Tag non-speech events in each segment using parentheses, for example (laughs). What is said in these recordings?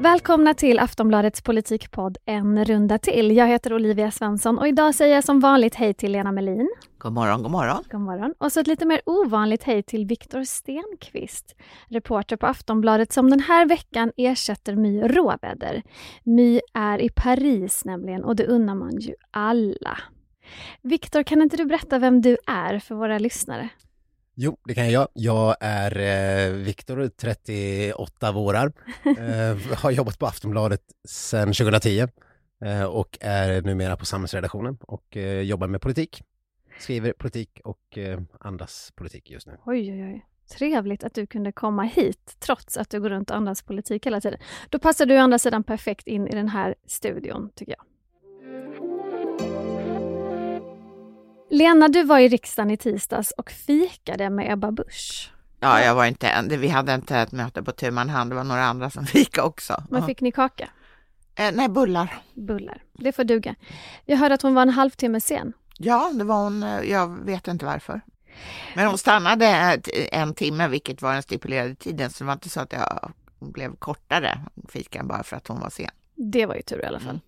Välkomna till Aftonbladets politikpodd En runda till. Jag heter Olivia Svensson och idag säger jag som vanligt hej till Lena Melin. God morgon, god morgon. God morgon. Och så ett lite mer ovanligt hej till Viktor Stenqvist, reporter på Aftonbladet som den här veckan ersätter My Råväder. My är i Paris nämligen och det unnar man ju alla. Viktor, kan inte du berätta vem du är för våra lyssnare? Jo, det kan jag. Jag är eh, Viktor, 38 vårar. (laughs) Eh, har jobbat på Aftonbladet sedan 2010 eh, och är numera på samhällsredaktionen och eh, jobbar med politik. Skriver politik och eh, andas politik just nu. Oj, oj, oj. Trevligt att du kunde komma hit trots att du går runt och andas politik hela tiden. Då passar du å andra sidan perfekt in i den här studion, tycker jag. Lena, du var i riksdagen i tisdags och fikade med Ebba Busch. Ja, jag var inte en. Vi hade inte ett möte på tu hand. Det var några andra som (laughs) fika också. Men fick ni kaka? Eh, nej, bullar. Bullar. Det får duga. Jag hörde att hon var en halvtimme sen. Ja, det var hon. eh, Jag vet inte varför. Men hon stannade en timme, vilket var den stipulerade tiden, så det var inte så att jag blev kortare fikan bara för att hon var sen. Det var ju tur i alla fall.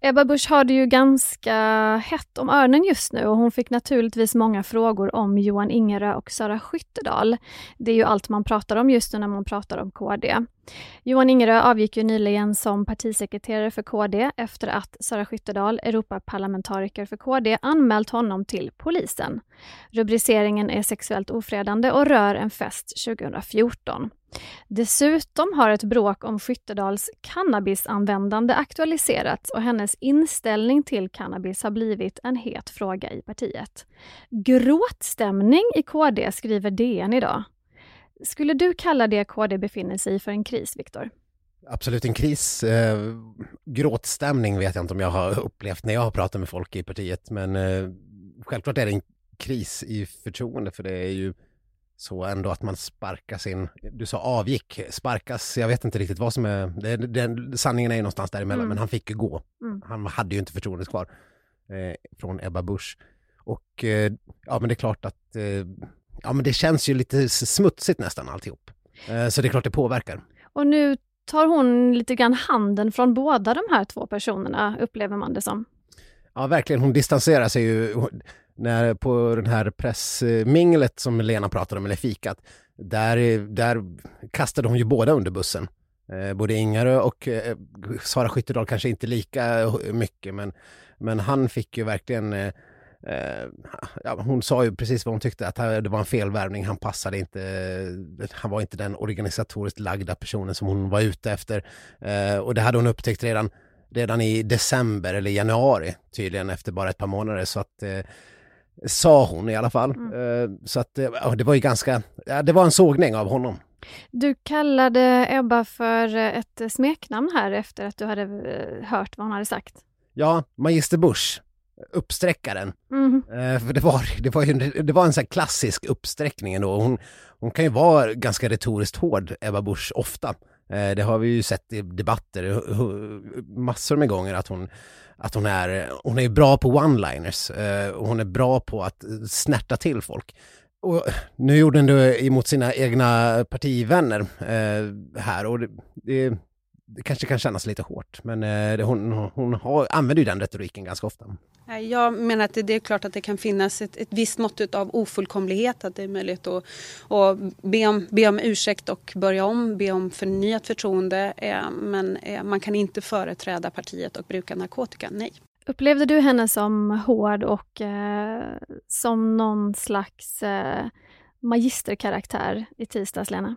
Ebba Busch har det ju ganska hett om öronen just nu och hon fick naturligtvis många frågor om Johan Ingerö och Sara Skyttedal. Det är ju allt man pratar om just nu när man pratar om KD. Johan Ingerö avgick ju nyligen som partisekreterare för KD efter att Sara Skyttedal, Europaparlamentariker för KD, anmält honom till polisen. Rubriceringen är sexuellt ofredande och rör en fest 2014. Dessutom har ett bråk om Skyttedals cannabisanvändande aktualiserats och hennes inställning till cannabis har blivit en het fråga i partiet. Gråtstämning i KD skriver DN idag. Skulle du kalla det KD befinner sig i för en kris, Viktor? Absolut en kris. Eh, gråtstämning vet jag inte om jag har upplevt när jag har pratat med folk i partiet, men eh, självklart är det en kris i förtroende, för det är ju så ändå att man sparkas in, du sa avgick, sparkas, jag vet inte riktigt vad som är, det, det, sanningen är ju någonstans däremellan, Mm. men han fick ju gå. Mm. Han hade ju inte förtroendet kvar eh, från Ebba Busch. Och eh, ja, men det är klart att, eh, ja men det känns ju lite smutsigt nästan alltihop. Eh, så det är klart det påverkar. Och nu tar hon lite grann handen från båda de här två personerna, upplever man det som. Ja, verkligen. Hon distanserar sig ju när, på den här pressminglet som Lena pratade om, eller fikat. Där, där kastade hon ju båda under bussen. Eh, både Ingarö och eh, Sara Skyttedal kanske inte lika mycket, men, men han fick ju verkligen ja, hon sa ju precis vad hon tyckte, att det var en felvärvning, han passade inte, han var inte den organisatoriskt lagda personen som hon var ute efter. Eh, och det hade hon upptäckt redan redan i december eller januari tydligen efter bara ett par månader så att eh, sa hon i alla fall. Eh, så att eh, ja, det var ju ganska, ja, det var en sågning av honom. Du kallade Ebba för eh, ett smeknamn här efter att du hade eh, hört vad hon hade sagt. Ja, Magister Bush, uppsträckaren. Mhm. Eh, för det var, det var ju det var en sån här klassisk uppsträckning ändå. Hon, hon kan ju vara ganska retoriskt hård, Ebba Busch, ofta. Eh, det har vi ju sett i debatter massor med gånger att hon, att hon är, hon är bra på one-liners. Eh, och hon är bra på att snärta till folk. Och nu gjorde hon det emot sina egna partivänner eh, här och det, det, det kanske kan kännas lite hårt men eh, det, hon, hon har, använder ju den retoriken ganska ofta. Nej, Jag menar att det, det är klart att det kan finnas ett, ett visst mått av ofullkomlighet. Att det är möjligt att, att be, om, be om ursäkt och börja om, be om förnyat förtroende. Eh, men eh, man kan inte företräda partiet och bruka narkotika, nej. Upplevde du henne som hård och eh, som någon slags eh, magisterkaraktär i tisdags, Lena?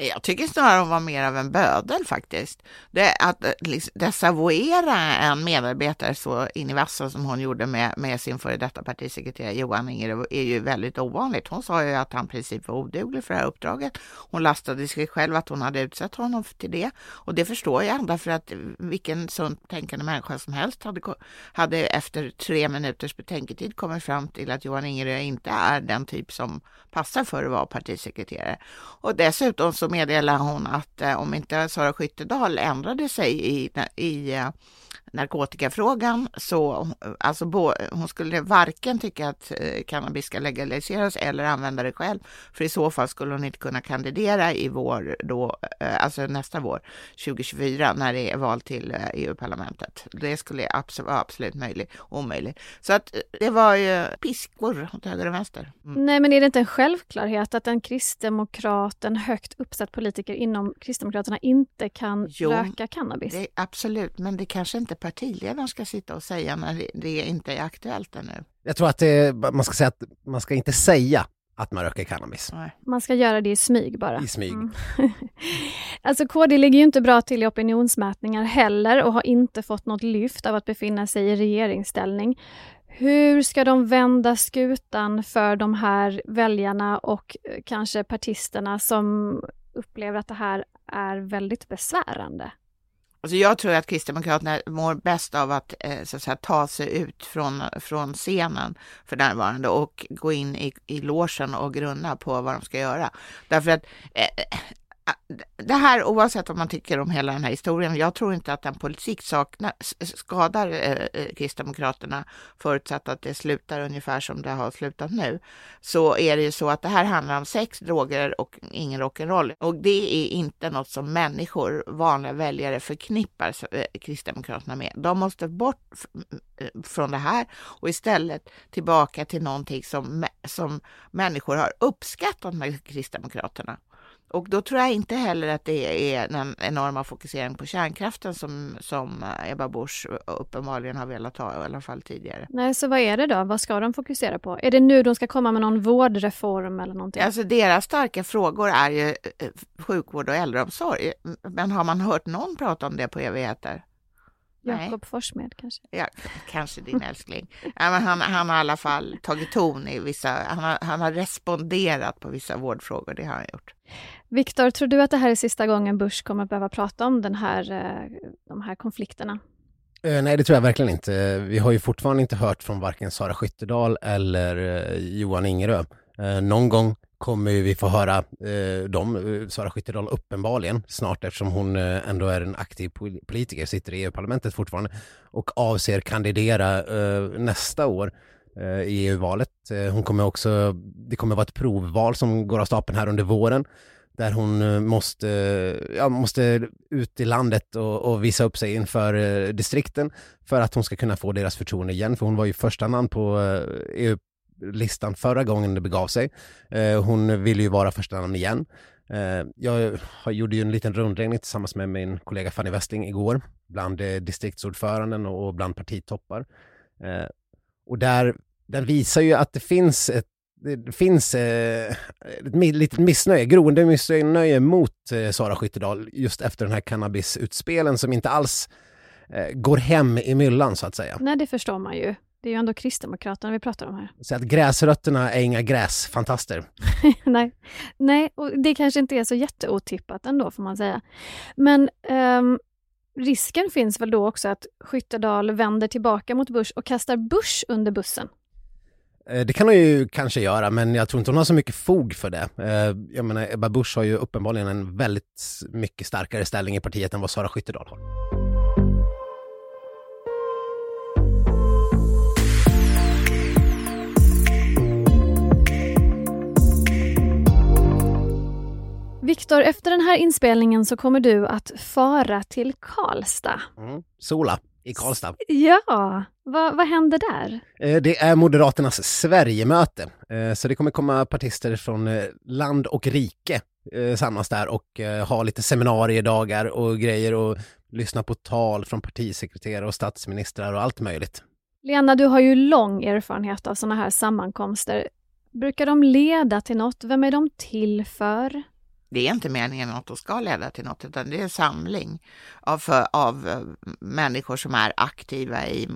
Jag tycker snarare hon var mer av en bödel faktiskt. Det, att liksom, desavouera en medarbetare så in i vassen som hon gjorde med, med sin före detta partisekreterare Johan Inger är ju väldigt ovanligt. Hon sa ju att han i princip var oduglig för det här uppdraget. Hon lastade sig själv att hon hade utsett honom till det och det förstår jag därför att vilken sunt tänkande människa som helst hade, hade efter tre minuters betänketid kommit fram till att Johan Ingerö inte är den typ som passar för att vara partisekreterare. Och dessutom så meddelar hon att eh, om inte Sara Skyttedal ändrade sig i, i eh, narkotikafrågan så alltså bo, hon skulle varken tycka att eh, cannabis ska legaliseras eller använda det själv. För i så fall skulle hon inte kunna kandidera i vår då, eh, alltså nästa vår 2024 när det är val till eh, EU-parlamentet. Det skulle absolut, vara absolut möjligt, omöjligt. Så att det var ju piskor åt höger och vänster. Mm. Nej, men är det inte en självklarhet att en kristdemokrat, en högt uppsatt politiker inom Kristdemokraterna inte kan jo, röka cannabis? Det, absolut, men det kanske inte partiledaren ska sitta och säga när det inte är aktuellt ännu. Jag tror att det, man ska säga att man ska inte säga att man röker cannabis. Man ska göra det i smyg bara. I smyg. Mm. (laughs) alltså KD ligger ju inte bra till i opinionsmätningar heller och har inte fått något lyft av att befinna sig i regeringsställning. Hur ska de vända skutan för de här väljarna och eh, kanske partisterna som upplever att det här är väldigt besvärande? Alltså jag tror att Kristdemokraterna mår bäst av att, eh, så att säga, ta sig ut från, från scenen för närvarande och gå in i, i låsen och grunna på vad de ska göra. Därför att eh, Ah, det här oavsett vad man tycker om hela den här historien, jag tror inte att den politik saknar, skadar eh, eh, Kristdemokraterna förutsatt att det slutar ungefär som det har slutat nu. Så är det ju så att det här handlar om sex, droger och ingen rock'n'roll. Och det är inte något som människor, vanliga väljare förknippar eh, Kristdemokraterna med. De måste bort eh, från det här och istället tillbaka till någonting som, som människor har uppskattat med Kristdemokraterna. Och då tror jag inte heller att det är den enorma fokuseringen på kärnkraften som, som Ebba Busch uppenbarligen har velat ha, i alla fall tidigare. Nej, så vad är det då? Vad ska de fokusera på? Är det nu de ska komma med någon vårdreform eller någonting? Alltså deras starka frågor är ju eh, sjukvård och äldreomsorg. Men har man hört någon prata om det på evigheter? Jakob Forssmed kanske? Ja, kanske din älskling. Ja, men han, han har i alla fall tagit ton i vissa, han har, han har responderat på vissa vårdfrågor, det har han gjort. Viktor, tror du att det här är sista gången Bush kommer att behöva prata om den här, eh, de här konflikterna? Eh, nej, det tror jag verkligen inte. Vi har ju fortfarande inte hört från varken Sara Skyttedal eller eh, Johan Ingerö. Någon gång kommer vi få höra eh, dem, eh, Sara Skyttedal uppenbarligen, snart eftersom hon eh, ändå är en aktiv politiker, sitter i EU-parlamentet fortfarande och avser kandidera eh, nästa år eh, i EU-valet. Eh, hon kommer också, det kommer vara ett provval som går av stapeln här under våren där hon eh, måste, ja, måste ut i landet och, och visa upp sig inför eh, distrikten för att hon ska kunna få deras förtroende igen, för hon var ju första namn på EU listan förra gången det begav sig. Eh, hon ville ju vara första namn igen. Eh, jag gjorde ju en liten rundringning tillsammans med min kollega Fanny Westling igår bland eh, distriktsordföranden och bland partitoppar. Eh, och där, den visar ju att det finns ett det finns eh, ett litet missnöje, groende missnöje mot eh, Sara Skyttedal just efter den här cannabisutspelen som inte alls eh, går hem i myllan så att säga. Nej, det förstår man ju. Det är ju ändå Kristdemokraterna vi pratar om här. Så att gräsrötterna är inga gräsfantaster. (laughs) Nej. Nej, och det kanske inte är så jätteotippat ändå får man säga. Men um, risken finns väl då också att Skyttedal vänder tillbaka mot Bush och kastar Bush under bussen? Eh, det kan hon ju kanske göra, men jag tror inte hon har så mycket fog för det. Eh, jag menar, Ebba Busch har ju uppenbarligen en väldigt mycket starkare ställning i partiet än vad Sara Skyttedal har. Viktor, efter den här inspelningen så kommer du att fara till Karlstad. Mm. Sola i Karlstad. Ja, Va, vad händer där? Eh, det är Moderaternas Sverigemöte. Eh, så det kommer komma partister från eh, land och rike samlas där och ha lite seminariedagar och grejer och lyssna på tal från partisekreterare och statsministrar och allt möjligt. Lena, du har ju lång erfarenhet av sådana här sammankomster. Brukar de leda till något? Vem är de till för? Det är inte meningen att de ska leda till något, utan det är en samling av, för, av eh, människor som är aktiva i, i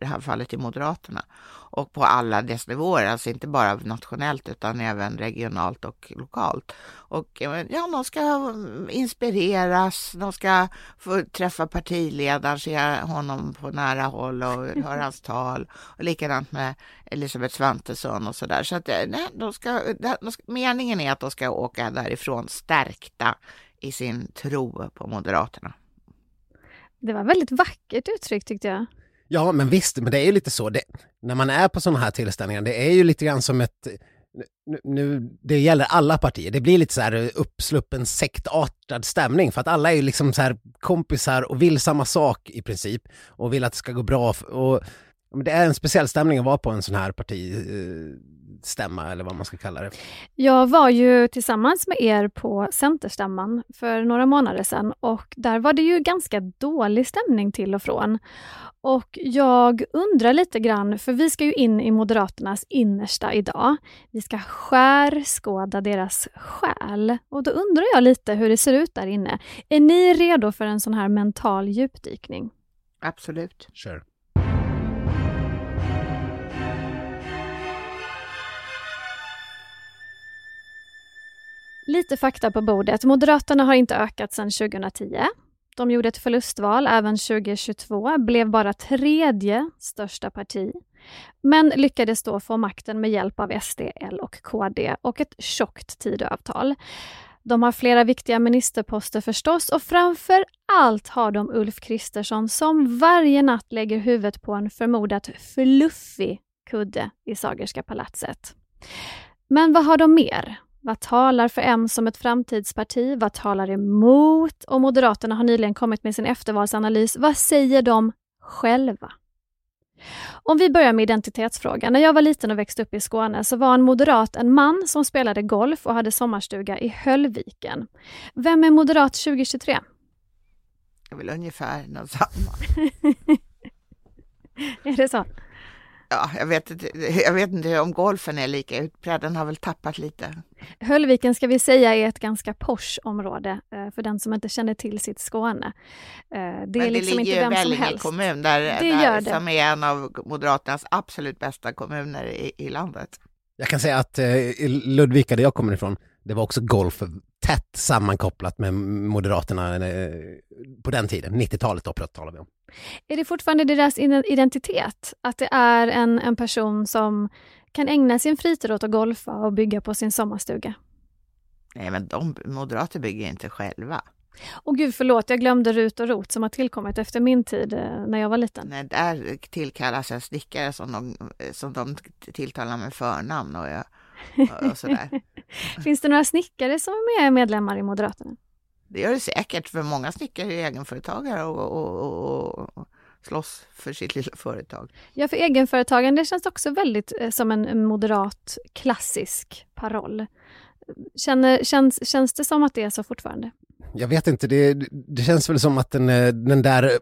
det här fallet i Moderaterna och på alla dess nivåer, alltså inte bara nationellt utan även regionalt och lokalt. Och ja, de ska inspireras, de ska få träffa partiledaren, se honom på nära håll och (laughs) höra hans tal. Och likadant med Elisabeth Svantesson och så där. Så att eh, nej, de ska, de ska, meningen är att de ska åka därifrån stärkta i sin tro på Moderaterna. Det var väldigt vackert uttryckt tyckte jag. Ja, men visst, men det är ju lite så. Det, när man är på sådana här tillställningar, det är ju lite grann som ett... Nu, nu, det gäller alla partier. Det blir lite så här uppsluppen sektartad stämning för att alla är ju liksom så här kompisar och vill samma sak i princip och vill att det ska gå bra. Och, det är en speciell stämning att vara på en sån här partistämma eller vad man ska kalla det. Jag var ju tillsammans med er på Centerstämman för några månader sedan och där var det ju ganska dålig stämning till och från. Och jag undrar lite grann, för vi ska ju in i Moderaternas innersta idag. Vi ska skärskåda deras själ. Och då undrar jag lite hur det ser ut där inne. Är ni redo för en sån här mental djupdykning? Absolut. Sure. Lite fakta på bordet. Moderaterna har inte ökat sedan 2010. De gjorde ett förlustval även 2022, blev bara tredje största parti, men lyckades då få makten med hjälp av SD, L och KD och ett tjockt Tidöavtal. De har flera viktiga ministerposter förstås och framför allt har de Ulf Kristersson som varje natt lägger huvudet på en förmodat fluffig kudde i Sagerska palatset. Men vad har de mer? Vad talar för M som ett framtidsparti? Vad talar emot? Och Moderaterna har nyligen kommit med sin eftervalsanalys. Vad säger de själva? Om vi börjar med identitetsfrågan. När jag var liten och växte upp i Skåne så var en moderat en man som spelade golf och hade sommarstuga i Höllviken. Vem är moderat 2023? Det är väl ungefär något samma. (laughs) är det så? Ja, jag vet, inte, jag vet inte om golfen är lika utbredd, den har väl tappat lite. Höllviken ska vi säga är ett ganska posh område eh, för den som inte känner till sitt Skåne. Eh, det är Men det liksom ligger inte vem som helst. kommun där, det där, det. som är en av Moderaternas absolut bästa kommuner i, i landet. Jag kan säga att eh, i Ludvika där jag kommer ifrån, det var också golf tätt sammankopplat med Moderaterna på den tiden, 90-talet då talar vi om. Är det fortfarande deras identitet? Att det är en, en person som kan ägna sin fritid åt att golfa och bygga på sin sommarstuga? Nej, men de moderater bygger inte själva. Och gud förlåt, jag glömde Rut och Rot som har tillkommit efter min tid eh, när jag var liten. Nej, där tillkallas jag snickare som de, som de tilltalar med förnamn och, jag, och sådär. (laughs) Finns det några snickare som är medlemmar i Moderaterna? Det gör det säkert, för många snickare är egenföretagare och, och, och, och slåss för sitt lilla företag. Ja, för egenföretagande känns också väldigt eh, som en moderat klassisk paroll. Känner, känns, känns det som att det är så fortfarande? Jag vet inte, det, det känns väl som att den, eh, den där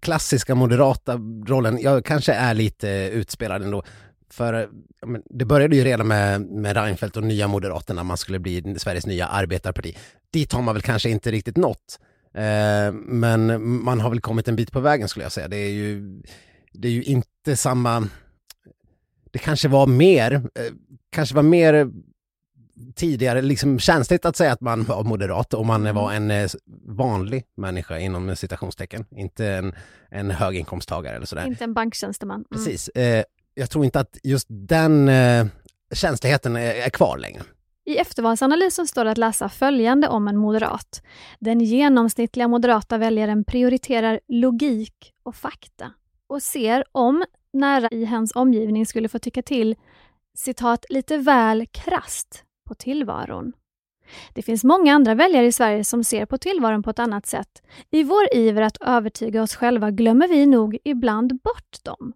klassiska moderata rollen, jag kanske är lite utspelad ändå. För men, det började ju redan med, med Reinfeldt och Nya Moderaterna, man skulle bli Sveriges nya arbetarparti. Dit har man väl kanske inte riktigt nått. Eh, men man har väl kommit en bit på vägen skulle jag säga. Det är ju, det är ju inte samma... Det kanske var mer, eh, kanske var mer tidigare liksom känsligt att säga att man var moderat och man var en eh, vanlig människa inom citationstecken, inte en, en höginkomsttagare eller sådär. Inte en banktjänsteman. Mm. Precis. Eh, jag tror inte att just den eh, känsligheten är, är kvar längre. I eftervalsanalysen står det att läsa följande om en moderat. Den genomsnittliga moderata väljaren prioriterar logik och fakta och ser om nära i hens omgivning skulle få tycka till citat lite väl krast på tillvaron. Det finns många andra väljare i Sverige som ser på tillvaron på ett annat sätt. I vår iver att övertyga oss själva glömmer vi nog ibland bort dem.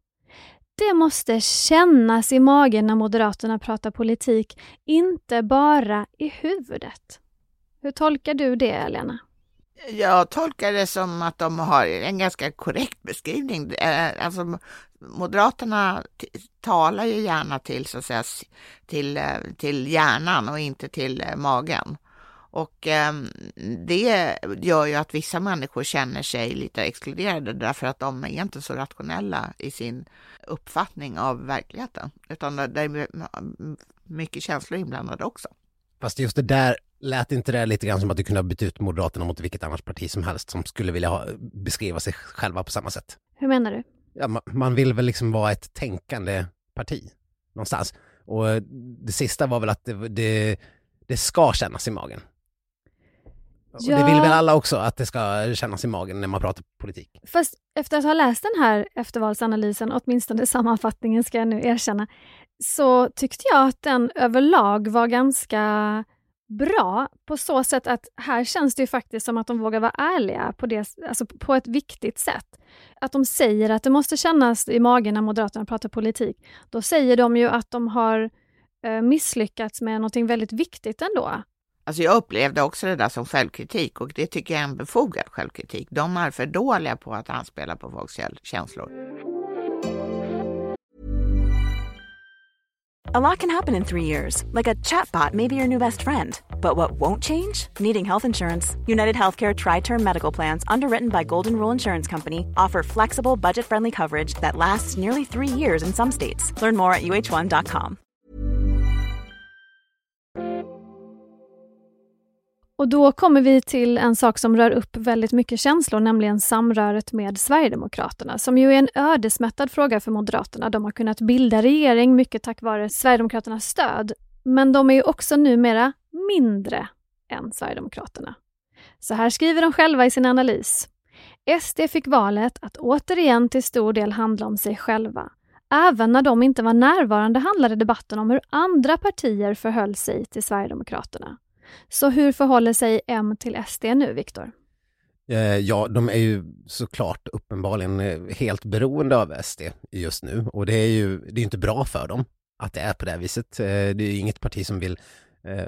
Det måste kännas i magen när Moderaterna pratar politik, inte bara i huvudet. Hur tolkar du det, Lena? Jag tolkar det som att de har en ganska korrekt beskrivning. Eh, alltså, Moderaterna talar ju gärna till, så att säga, till, eh, till hjärnan och inte till eh, magen. Och eh, det gör ju att vissa människor känner sig lite exkluderade därför att de är inte så rationella i sin uppfattning av verkligheten, utan det är mycket känslor inblandade också. Fast just det där lät inte det lite grann som att du kunde ha bytt ut Moderaterna mot vilket annars parti som helst som skulle vilja ha, beskriva sig själva på samma sätt? Hur menar du? Ja, man, man vill väl liksom vara ett tänkande parti någonstans. Och det sista var väl att det, det, det ska kännas i magen. Ja. det vill väl alla också, att det ska kännas i magen när man pratar politik. Fast efter att ha läst den här eftervalsanalysen, åtminstone sammanfattningen ska jag nu erkänna, så tyckte jag att den överlag var ganska bra på så sätt att här känns det ju faktiskt som att de vågar vara ärliga på, det, alltså på ett viktigt sätt. Att de säger att det måste kännas i magen när Moderaterna pratar politik. Då säger de ju att de har eh, misslyckats med något väldigt viktigt ändå. Alltså jag upplevde också det där som självkritik och det tycker jag är en befogad självkritik. De är för dåliga på att anspela på folks känslor. A lot can happen in three years, like a chatbot may be your new best friend. But what won't change? Needing health insurance. United Healthcare Tri Term Medical Plans, underwritten by Golden Rule Insurance Company, offer flexible, budget friendly coverage that lasts nearly three years in some states. Learn more at uh1.com. Och då kommer vi till en sak som rör upp väldigt mycket känslor, nämligen samröret med Sverigedemokraterna, som ju är en ödesmättad fråga för Moderaterna. De har kunnat bilda regering mycket tack vare Sverigedemokraternas stöd, men de är ju också numera mindre än Sverigedemokraterna. Så här skriver de själva i sin analys. SD fick valet att återigen till stor del handla om sig själva. Även när de inte var närvarande handlade debatten om hur andra partier förhöll sig till Sverigedemokraterna. Så hur förhåller sig M till SD nu, Viktor? Eh, ja, de är ju såklart uppenbarligen eh, helt beroende av SD just nu och det är ju det är inte bra för dem att det är på det viset. Eh, det är ju inget parti som vill eh,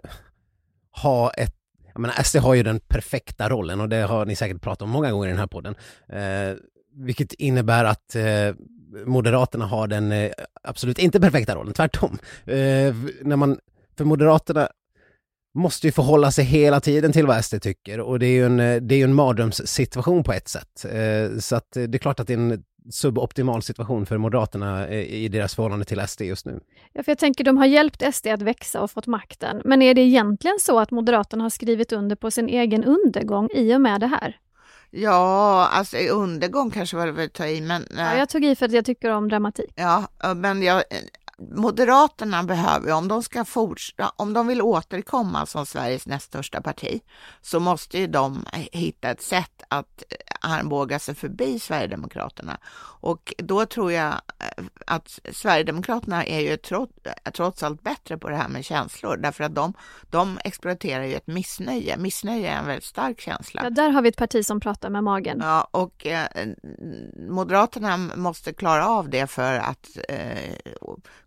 ha ett jag menar, SD har ju den perfekta rollen och det har ni säkert pratat om många gånger i den här podden. Eh, vilket innebär att eh, Moderaterna har den eh, absolut inte perfekta rollen, tvärtom. när man, för Moderaterna måste ju förhålla sig hela tiden till vad SD tycker och det är ju en, det är en mardrömssituation på ett sätt. Eh, så att det är klart att det är en suboptimal situation för Moderaterna eh, i deras förhållande till SD just nu. Ja, för jag tänker de har hjälpt SD att växa och fått makten. Men är det egentligen så att Moderaterna har skrivit under på sin egen undergång i och med det här? Ja, alltså undergång kanske var det väl att ta i, men... Ja, jag tog i för att jag tycker om dramatik. Ja, men jag, Moderaterna behöver, om de ska fortsätta, om de vill återkomma som Sveriges näst största parti, så måste ju de hitta ett sätt att armbåga sig förbi Sverigedemokraterna. Och då tror jag eh, att Sverigedemokraterna är ju trots, trots allt bättre på det här med känslor, därför att de, de exploaterar ju ett missnöje. Missnöje är en väldigt stark känsla. Ja, där har vi ett parti som pratar med magen. Ja, och eh, Moderaterna måste klara av det för att eh,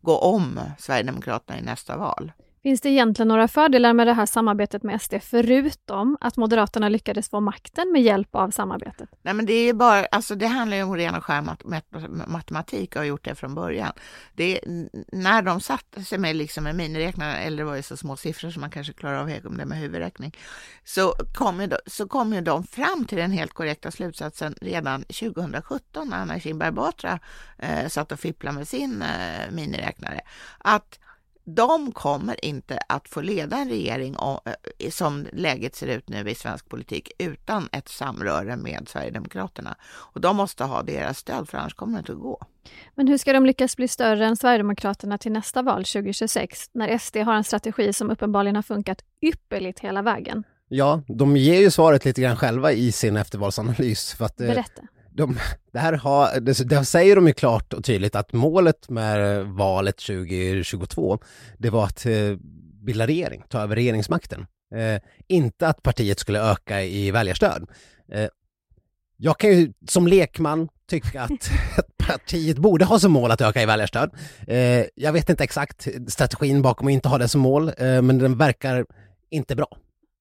gå om Sverigedemokraterna i nästa val. Finns det egentligen några fördelar med det här samarbetet med SD, förutom att Moderaterna lyckades få makten med hjälp av samarbetet? Nej, men det är ju bara, alltså det handlar ju om ren och skär matematik och har gjort det från början. Det, när de satte sig med, liksom en miniräknare, eller det var ju så små siffror som man kanske klarar av om det med huvudräkning, så kom, ju, så kom ju de fram till den helt korrekta slutsatsen redan 2017 när Anna Kinberg Batra eh, satt och fipplade med sin eh, miniräknare, att de kommer inte att få leda en regering eh, som läget ser ut nu i svensk politik utan ett samröre med Sverigedemokraterna. Och de måste ha deras stöd för annars kommer det inte att gå. Men hur ska de lyckas bli större än Sverigedemokraterna till nästa val 2026 när SD har en strategi som uppenbarligen har funkat ypperligt hela vägen? Ja, de ger ju svaret lite grann själva i sin eftervalsanalys. För att, eh, Berätta de, det här har, det, det säger de ju klart och tydligt att målet med valet 2022, det var att eh, bilda regering, ta över regeringsmakten. Eh, inte att partiet skulle öka i väljarstöd. Eh, jag kan ju som lekman tycka (laughs) att partiet borde ha som mål att öka i väljarstöd. Eh, jag vet inte exakt strategin bakom att inte ha det som mål, eh, men den verkar inte bra.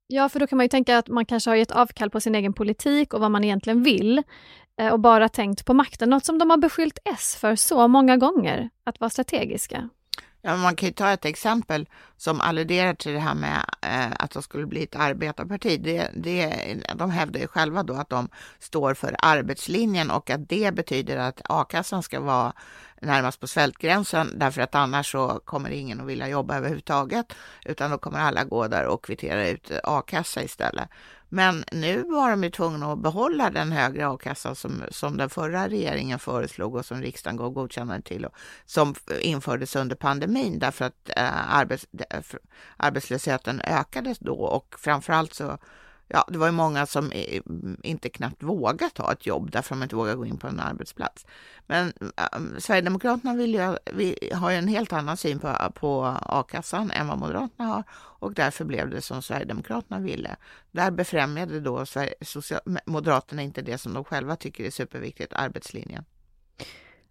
Ja, för då kan man ju tänka att man kanske har gett avkall på sin egen politik och vad man egentligen vill. Eh, och bara tänkt på makten, något som de har beskyllt S för så många gånger, att vara strategiska. Ja, man kan ju ta ett exempel. som alluderar till det här med eh, att de skulle bli ett arbetarparti. Det, det, de hävdar ju själva då att de står för arbetslinjen och att det betyder att a-kassan ska vara närmast på svältgränsen därför att annars så kommer ingen att vilja jobba överhuvudtaget utan då kommer alla gå där och kvittera ut a-kassa istället. Men nu var de ju tvungna att behålla den högre a-kassan som, som den förra regeringen föreslog och som riksdagen gav godkännande till och som infördes under pandemin därför att eh, arbets, eh, arbetslösheten ökades då och framförallt så ja, det var ju många som inte knappt vågade ta ett jobb därför att de inte vågade gå in på en arbetsplats. Men äh, Sverigedemokraterna vill ju, vi har ju en helt annan syn på, på a-kassan än vad Moderaterna har och därför blev det som Sverigedemokraterna ville. Där befrämjade då social, Moderaterna inte det som de själva tycker är superviktigt, arbetslinjen.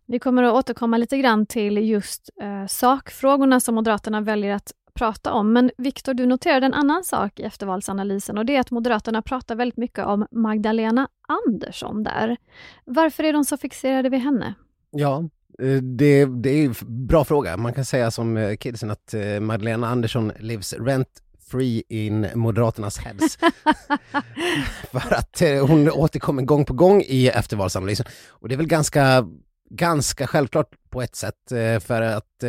Vi kommer att återkomma lite grann till just eh, sakfrågorna som Moderaterna väljer att prata om. Men Viktor, du noterade en annan sak i eftervalsanalysen och det är att Moderaterna pratar väldigt mycket om Magdalena Andersson där. Varför är de så fixerade vid henne? Ja, eh, det, det är en bra fråga. Man kan säga som eh, kidsen att eh, Magdalena Andersson lives rent free in Moderaternas heads. (laughs) för att hon återkommer gång på gång i eftervalsanalysen. Och det är väl ganska, ganska självklart på ett sätt, för att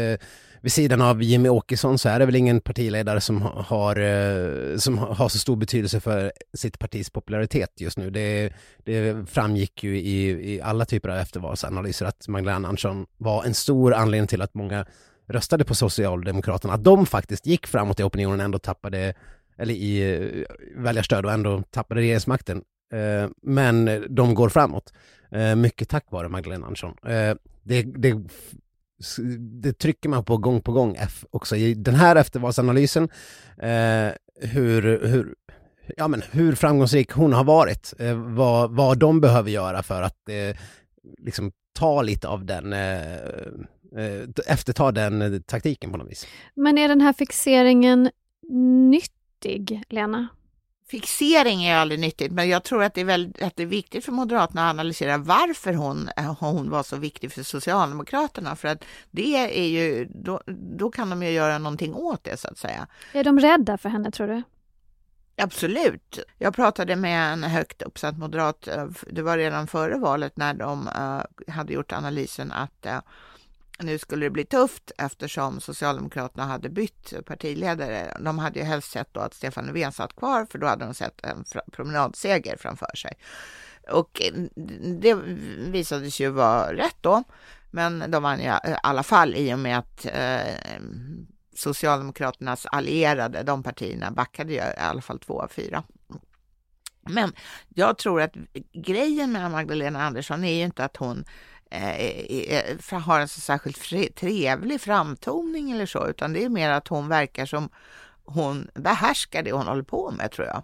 vid sidan av Jimmy Åkesson så är det väl ingen partiledare som har, eh, som har så stor betydelse för sitt partis popularitet just nu. Det, det framgick ju i, i alla typer av eftervalsanalyser att Magdalena Andersson var en stor anledning till att många röstade på Socialdemokraterna. Att de faktiskt gick framåt i opinionen ändå tappade, eller i eh, väljarstöd och ändå tappade regeringsmakten. Eh, men de går framåt. Mycket tack vare Magdalena Andersson. Det, det det trycker man på gång på gång också i den här eftervalsanalysen. Eh, hur, hur, ja, men hur framgångsrik hon har varit, eh, vad, vad de behöver göra för att eh, liksom ta lite av den, eh, eh efterta den eh, taktiken på något vis. Men är den här fixeringen nyttig, Lena? Fixering är aldrig nyttigt, men jag tror att det är, väldigt, att det är viktigt för Moderaterna att analysera varför hon, eh, hon var så viktig för Socialdemokraterna. För att det är ju, då, då kan de ju göra någonting åt det så att säga. Är de rädda för henne tror du? Absolut. Jag pratade med en högt uppsatt moderat, eh, det var redan före valet när de uh, hade gjort analysen att uh, nu skulle det bli tufft eftersom Socialdemokraterna hade bytt partiledare. De hade ju helst sett då att Stefan Löfven satt kvar för då hade de sett en promenadseger framför sig. Och eh, det visade sig ju vara rätt då. Men de vann eh, i alla fall i och med att eh, Socialdemokraternas allierade, de partierna backade ju i alla fall två av fyra. Men jag tror att grejen med Magdalena Andersson är ju inte att hon eh, har en så särskilt trevlig framtoning eller så, utan det är mer att hon verkar som hon behärskar det hon håller på med tror jag.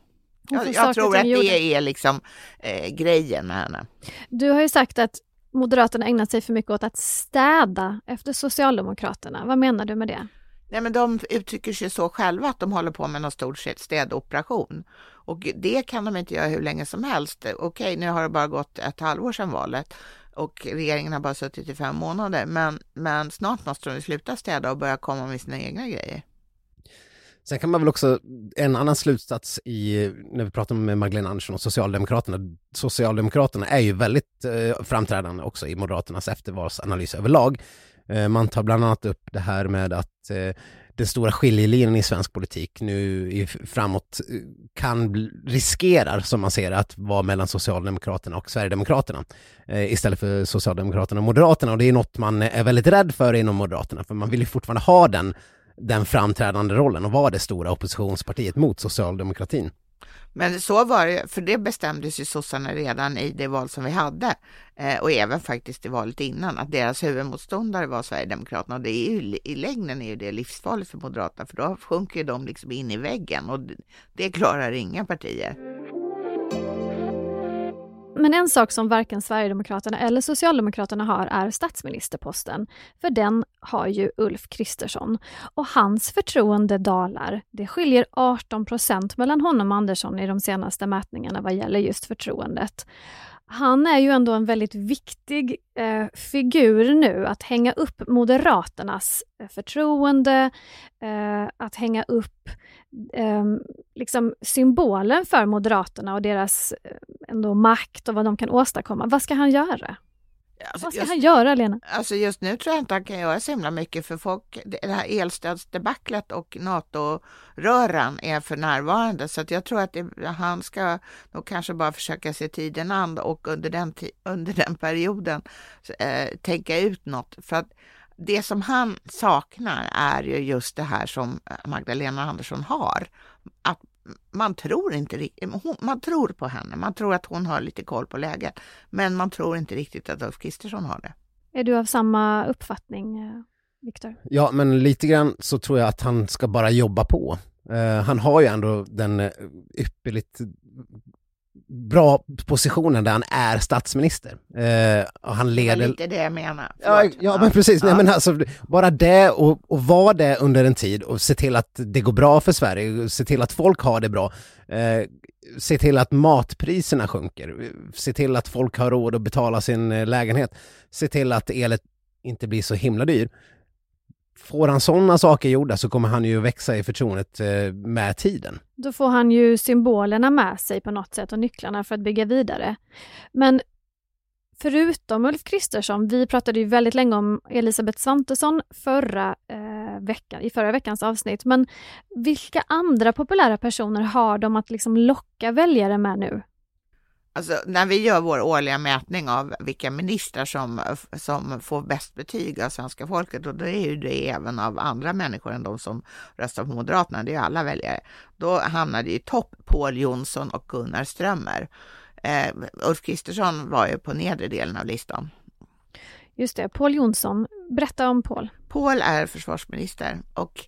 Jag, jag tror att det är liksom eh, grejen med henne. Du har ju sagt att Moderaterna ägnat sig för mycket åt att städa efter Socialdemokraterna. Vad menar du med det? Nej, men de uttrycker sig så själva att de håller på med någon stor städoperation. Och det kan de inte göra hur länge som helst. Okej, nu har det bara gått ett halvår sedan valet och regeringen har bara suttit i fem månader. Men, men snart måste de sluta städa och börja komma med sina egna grejer. Sen kan man väl också, en annan slutsats i, när vi pratar med Magdalena Andersson och Socialdemokraterna, Socialdemokraterna är ju väldigt eh, framträdande också i Moderaternas eftervalsanalys överlag. Eh, man tar bland annat upp det här med att eh, den stora skiljelinjen i svensk politik nu framåt eh, kan riskerar, som man ser att vara mellan Socialdemokraterna och Sverigedemokraterna istället för Socialdemokraterna och Moderaterna och det är något man är väldigt rädd för inom Moderaterna för man vill ju fortfarande ha den, den framträdande rollen och vara det stora oppositionspartiet mot socialdemokratin. Men så var det, för det bestämdes ju sossarna redan i det val som vi hade. Eh, och även faktiskt i valet innan att deras huvudmotståndare var Sverigedemokraterna. Och det är ju, i längden är ju det livsfarligt för Moderaterna för då sjunker de liksom in i väggen. Och det klarar inga partier. Men en sak som varken Sverigedemokraterna eller Socialdemokraterna har är statsministerposten. För den har ju Ulf Kristersson. Och hans förtroende dalar. Det skiljer 18 procent mellan honom och Andersson i de senaste mätningarna vad gäller just förtroendet han är ju ändå en väldigt viktig eh, figur nu, att hänga upp Moderaternas eh, förtroende, eh, att hänga upp eh, liksom symbolen för Moderaterna och deras eh, ändå makt och vad de kan åstadkomma. Vad ska han göra? Alltså, vad ska just, han göra, Lena? alltså just nu tror jag inte han kan göra så himla mycket för folk, det här elstödsdebaclet och NATO-röran är för närvarande så att jag tror att det, han ska nog kanske bara försöka se tiden an och under den, under den perioden eh, tänka ut något. För att det som han saknar är ju just det här som Magdalena Andersson har. Att man tror inte riktigt, man tror på henne, man tror att hon har lite koll på läget, men man tror inte riktigt att Ulf Kristersson har det. Är du av samma uppfattning, eh, Viktor? Ja, men lite grann så tror jag att han ska bara jobba på. Uh, han har ju ändå den ypperligt bra positionen där han är statsminister. Eh, och han leder... Det var lite det jag menar. Ja, ja, men precis. Ja. Nej, men alltså, bara det och, och vara det under en tid och se till att det går bra för Sverige, se till att folk har det bra. Eh, se till att matpriserna sjunker, se till att folk har råd att betala sin eh, lägenhet, se till att elet inte blir så himla dyr. Får han sådana saker gjorda så kommer han ju växa i förtroendet eh, med tiden. Då får han ju symbolerna med sig på något sätt och nycklarna för att bygga vidare. Men förutom Ulf Kristersson, vi pratade ju väldigt länge om Elisabeth Svantesson förra eh, veckan, i förra veckans avsnitt, men vilka andra populära personer har de att liksom locka väljare med nu? Alltså, när vi gör vår årliga mätning av vilka ministrar som, som får bäst betyg av svenska folket, och då är ju det även av andra människor än de som röstar på Moderaterna, det är alla väljare, då hamnar det i topp Paul Jonsson och Gunnar Strömmer. Eh, Ulf Kristersson var ju på nedre delen av listan. Just det, Paul Jonsson. Berätta om Paul. Paul är försvarsminister och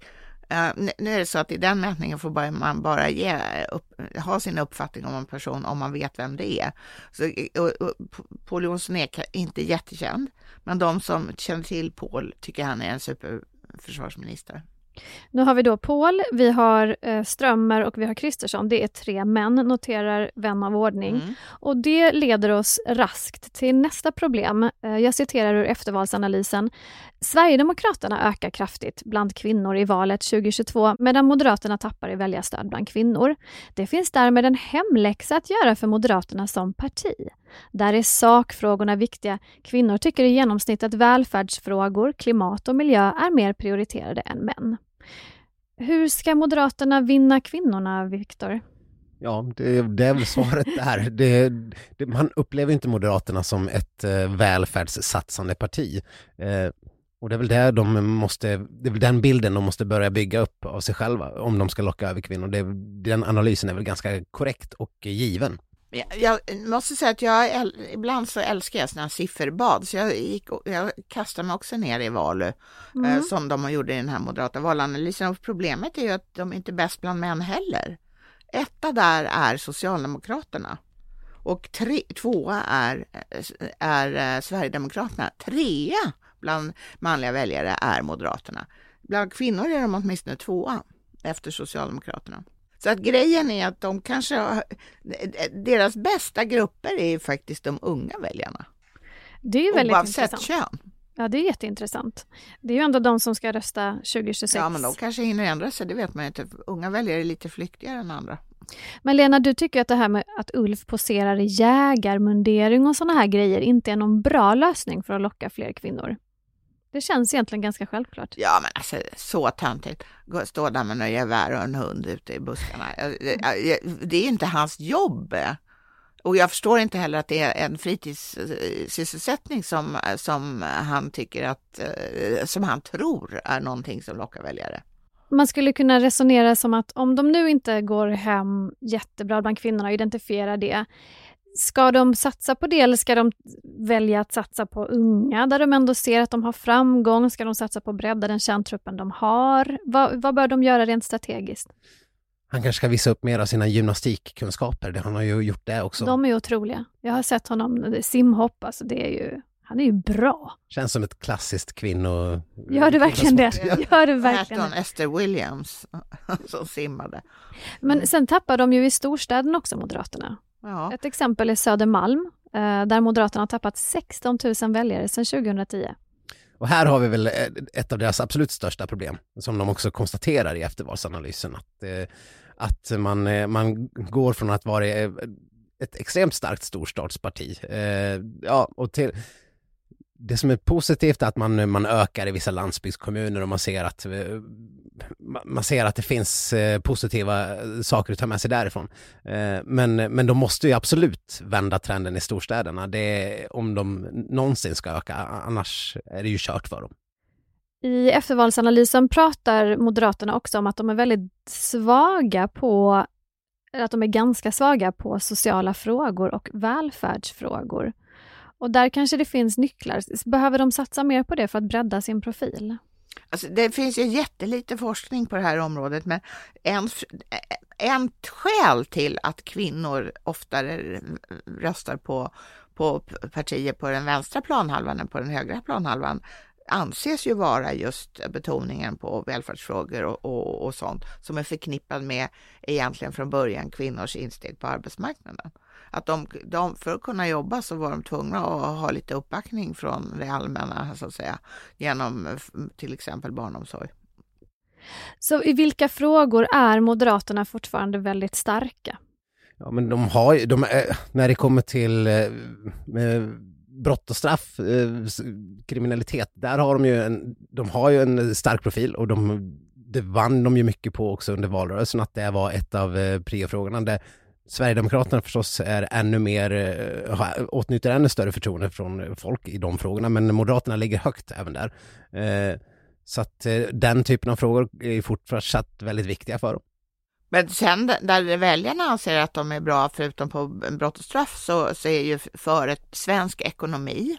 Eh, nu är det så att i den mätningen får man bara ge upp, ha sin uppfattning om en person om man vet vem det är. Så, och, och, Paul Jonsson är inte jättekänd, men de som känner till Paul tycker han är en superförsvarsminister. Nu har vi då Paul, vi har eh, Strömmer och vi har Kristersson. Det är tre män, noterar vän av ordning. Mm. Och det leder oss raskt till nästa problem. Eh, jag citerar ur eftervalsanalysen. Sverigedemokraterna ökar kraftigt bland kvinnor i valet 2022 medan Moderaterna tappar i väljarstöd bland kvinnor. Det finns därmed en hemläxa att göra för Moderaterna som parti. Där är sakfrågorna viktiga. Kvinnor tycker i genomsnitt att välfärdsfrågor, klimat och miljö är mer prioriterade än män. Hur ska Moderaterna vinna kvinnorna, Viktor? Ja, det, det, är väl svaret (laughs) där. Det, det, man upplever inte Moderaterna som ett eh, välfärdssatsande parti. Eh, och det är väl där de måste, det är väl den bilden de måste börja bygga upp av sig själva om de ska locka över kvinnor. Det, den analysen är väl ganska korrekt och given. Jag måste säga att jag ibland så älskar jag sådana sifferbad, så jag, gick, jag kastade mig också ner i Valu, eh, mm. eh, som de gjorde i den här moderata valanalysen. Och problemet är ju att de är inte bäst bland män heller. Etta där är Socialdemokraterna och tre, tvåa är, är eh, Sverigedemokraterna. Trea bland manliga väljare är Moderaterna. Bland kvinnor är de åtminstone tvåa efter Socialdemokraterna. Så att grejen är att de kanske har, deras bästa grupper är faktiskt de unga väljarna. Det är väldigt Oavsett intressant. kön. Ja, det är jätteintressant. Det är ju ändå de som ska rösta 2026. Ja, men de kanske hinner ändra sig, det vet man inte. Unga väljare är lite flyktigare än andra. Men Lena, du tycker att det här med att Ulf poserar i jägarmundering och sådana här grejer inte är någon bra lösning för att locka fler kvinnor? Det känns egentligen ganska självklart. Ja, men alltså så töntigt. Stå där med några gevär och en hund ute i buskarna. Det är inte hans jobb. Och jag förstår inte heller att det är en fritidssysselsättning som, som han tycker att, eh, som han tror är någonting som lockar väljare. Man skulle kunna resonera som att om de nu inte går hem jättebra bland kvinnorna och identifierar det, Ska de satsa på det eller ska de välja att satsa på unga där de ändå ser att de har framgång? Ska de satsa på att bredda den kärntruppen de har? Vad, vad bör de göra rent strategiskt? Han kanske ska visa upp mer av sina gymnastikkunskaper. Han har ju gjort det också. De är otroliga. Jag har sett honom simhopp, alltså det är ju, han är ju bra. Känns som ett klassiskt kvinno... Gör det verkligen det? (laughs) Gör det verkligen det? Esther Williams (laughs) som simmade. Men sen tappar de ju i storstäderna också, Moderaterna. Ja. Ett exempel är Södermalm. eh, där Moderaterna har tappat 16 000 väljare sedan 2010. Och här har vi väl eh, ett av deras absolut största problem, som de också konstaterar i eftervalsanalysen, att, eh, att man, man går från att vara ett extremt starkt storstadsparti, ja, och till, det som är positivt är att man, man ökar i vissa landsbygdskommuner och man ser att, eh, man ser att det finns eh, positiva eh, saker att ta med sig därifrån. Men, men de måste ju absolut vända trenden i storstäderna, det, om de någonsin ska öka, annars är det ju kört för dem. I eftervalsanalysen pratar Moderaterna också om att de är väldigt svaga på, att de är ganska svaga på sociala frågor och välfärdsfrågor. Och där kanske det finns nycklar. Behöver de satsa mer på det för att bredda sin profil? Alltså, det finns ju jättelite forskning på det här området, men en, en skäl till att kvinnor oftare röstar på, på partier på den vänstra planhalvan än på den högra planhalvan anses ju vara just betoningen på välfärdsfrågor och, och, och sånt som är förknippad med egentligen från början kvinnors insteg på arbetsmarknaden att de, de, för att kunna jobba så var de tvungna att ha lite uppbackning från det allmänna så att säga genom till exempel barnomsorg. Så i vilka frågor är Moderaterna fortfarande väldigt starka? Ja, men de har ju, de är, när det kommer till eh, brott och straff, eh, kriminalitet, där har de ju en, de har ju en stark profil och de, det vann de ju mycket på också under valrörelsen, att det var ett av eh, priofrågorna. Där Sverigedemokraterna förstås är ännu mer, eh, åtnjuter ännu större förtroende från folk i de frågorna, men Moderaterna ligger högt även där. Eh, så att eh, den typen av frågor är fortsatt väldigt viktiga för dem. Men sen där väljarna anser att de är bra, förutom på brott och straff, så, så är ju för ett, svensk ekonomi,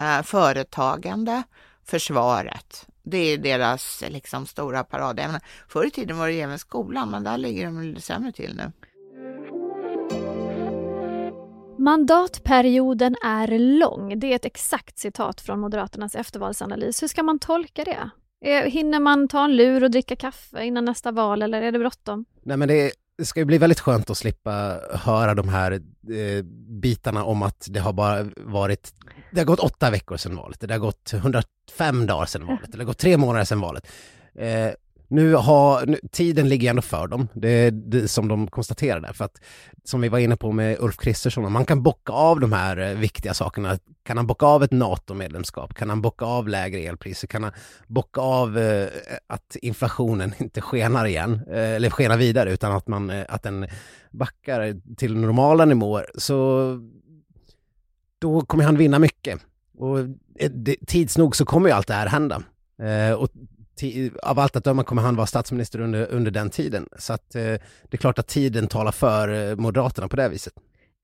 eh, företagande, försvaret. Det är deras liksom, stora parad. Förr i tiden var det även skolan, men där ligger de lite sämre till nu. Mandatperioden är lång. Det är ett exakt citat från Moderaternas eftervalsanalys. Hur ska man tolka det? Hinner man ta en lur och dricka kaffe innan nästa val eller är det bråttom? Nej men det, det ska ju bli väldigt skönt att slippa höra de här eh, bitarna om att det har bara varit, det har gått åtta veckor sedan valet, det har gått 105 dagar sedan valet, (laughs) det har gått tre månader sedan valet. Eh, nu har, nu, tiden ligger ändå för dem, det är det som de konstaterar där. För att, som vi var inne på med Ulf Kristersson, man kan bocka av de här eh, viktiga sakerna. Kan han bocka av ett NATO-medlemskap? Kan han bocka av lägre elpriser? Kan han bocka av eh, att inflationen (laughs) inte skenar igen, eh, eller skenar vidare, utan att, man, eh, att den backar till normala nivåer? Så då kommer han vinna mycket. Och eh, det, tids nog så kommer ju allt det här hända. Eh, och av allt att döma kommer han vara statsminister under, under den tiden. Så att, eh, det är klart att tiden talar för eh, Moderaterna på det viset.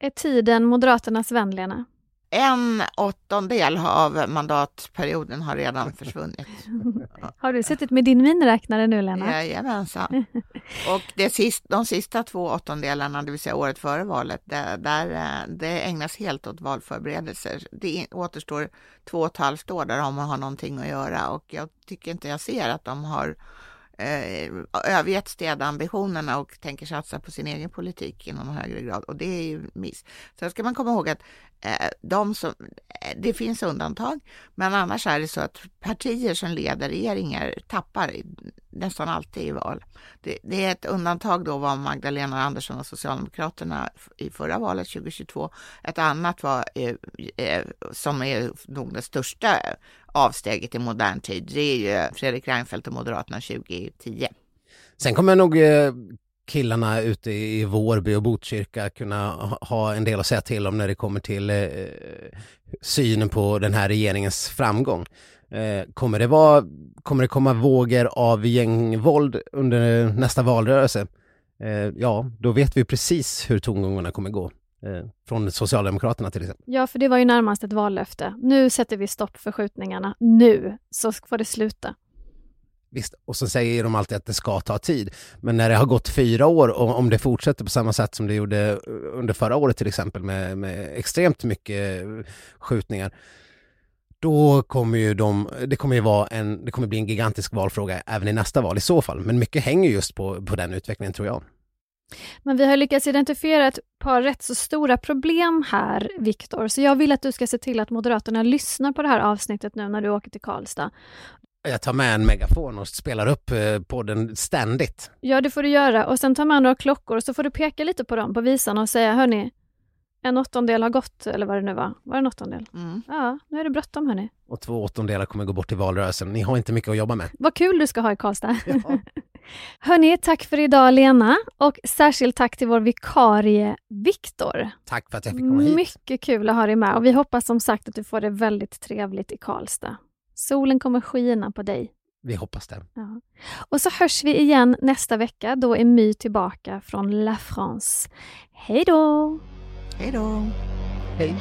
Är tiden Moderaternas vän, Lena? En åttondel av mandatperioden har redan försvunnit. (laughs) har du suttit med din miniräknare nu, Lena? Jajamensan. (laughs) Och det sist, de sista två åttondelarna, det vill säga året före valet, där, där eh, det ägnas helt åt valförberedelser. Det återstår två och ett halvt år där de har någonting att göra och jag tycker inte jag ser att de har eh, övergett städambitionerna och tänker satsa på sin egen politik i någon högre grad. Och det är ju miss. Sen ska man komma ihåg att Eh, de som, eh, det finns undantag, men annars är det så att partier som leder regeringar tappar nästan alltid i val. Det, det, är ett undantag då var Magdalena Andersson och Socialdemokraterna i förra valet 2022. Ett annat var, eh, eh, som är nog det största avsteget i modern tid, det är ju Fredrik Reinfeldt och Moderaterna 2010. Sen kommer jag nog killarna ute i Vårby och Botkyrka kunna ha en del att säga till om när det kommer till eh, synen på den här regeringens framgång. Eh, kommer, det vara, kommer det komma vågor av gängvåld under nästa valrörelse? Eh, ja, då vet vi precis hur tongångarna kommer gå. Eh, från Socialdemokraterna till exempel. Ja, för det var ju närmast ett vallöfte. Nu sätter vi stopp för skjutningarna. Nu, så får det sluta. Visst, och så säger de alltid att det ska ta tid. Men när det har gått fyra år och om det fortsätter på samma sätt som det gjorde eh, under förra året till exempel med, med extremt mycket eh, skjutningar, då kommer ju de, det kommer ju vara en, det kommer bli en gigantisk valfråga även i nästa val i så fall. Men mycket hänger just på, på den utvecklingen tror jag. Men vi har lyckats identifiera ett par rätt så stora problem här, Viktor, så jag vill att du ska se till att Moderaterna lyssnar på det här avsnittet nu när du åker till Karlstad. Jag tar med en megafon och spelar upp eh, podden ständigt. Ja, det får du göra. Och sen ta med några klockor och så får du peka lite på dem, på visarna och säga, hörni, en åttondel har gått, eller vad det nu var. Var det en åttondel? Mm. Ja, nu är det bråttom hörni. Och två åttondelar kommer gå bort i valrörelsen. Ni har inte mycket att jobba med. Vad kul du ska ha i Karlstad. (laughs) Ja. (laughs) Hörni, tack för idag Lena och särskilt tack till vår vikarie Viktor. Tack för att jag fick komma hit. Mycket kul att ha dig med och vi hoppas som sagt att du får det väldigt trevligt i Karlstad. Solen kommer skina på dig. Vi hoppas det. Ja. Och så hörs vi igen nästa vecka. Då är My tillbaka från La France. Hej då! Hej då! Hej.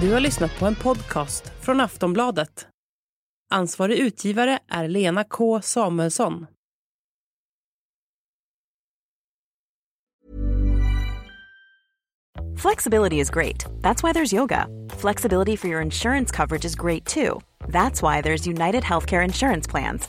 Du har lyssnat på en podcast från Aftonbladet. Ansvarig utgivare är Lena K Samuelsson. Flexibility is great. That's why there's yoga. Flexibility for your insurance coverage is great too. That's why there's United Healthcare Insurance Plans.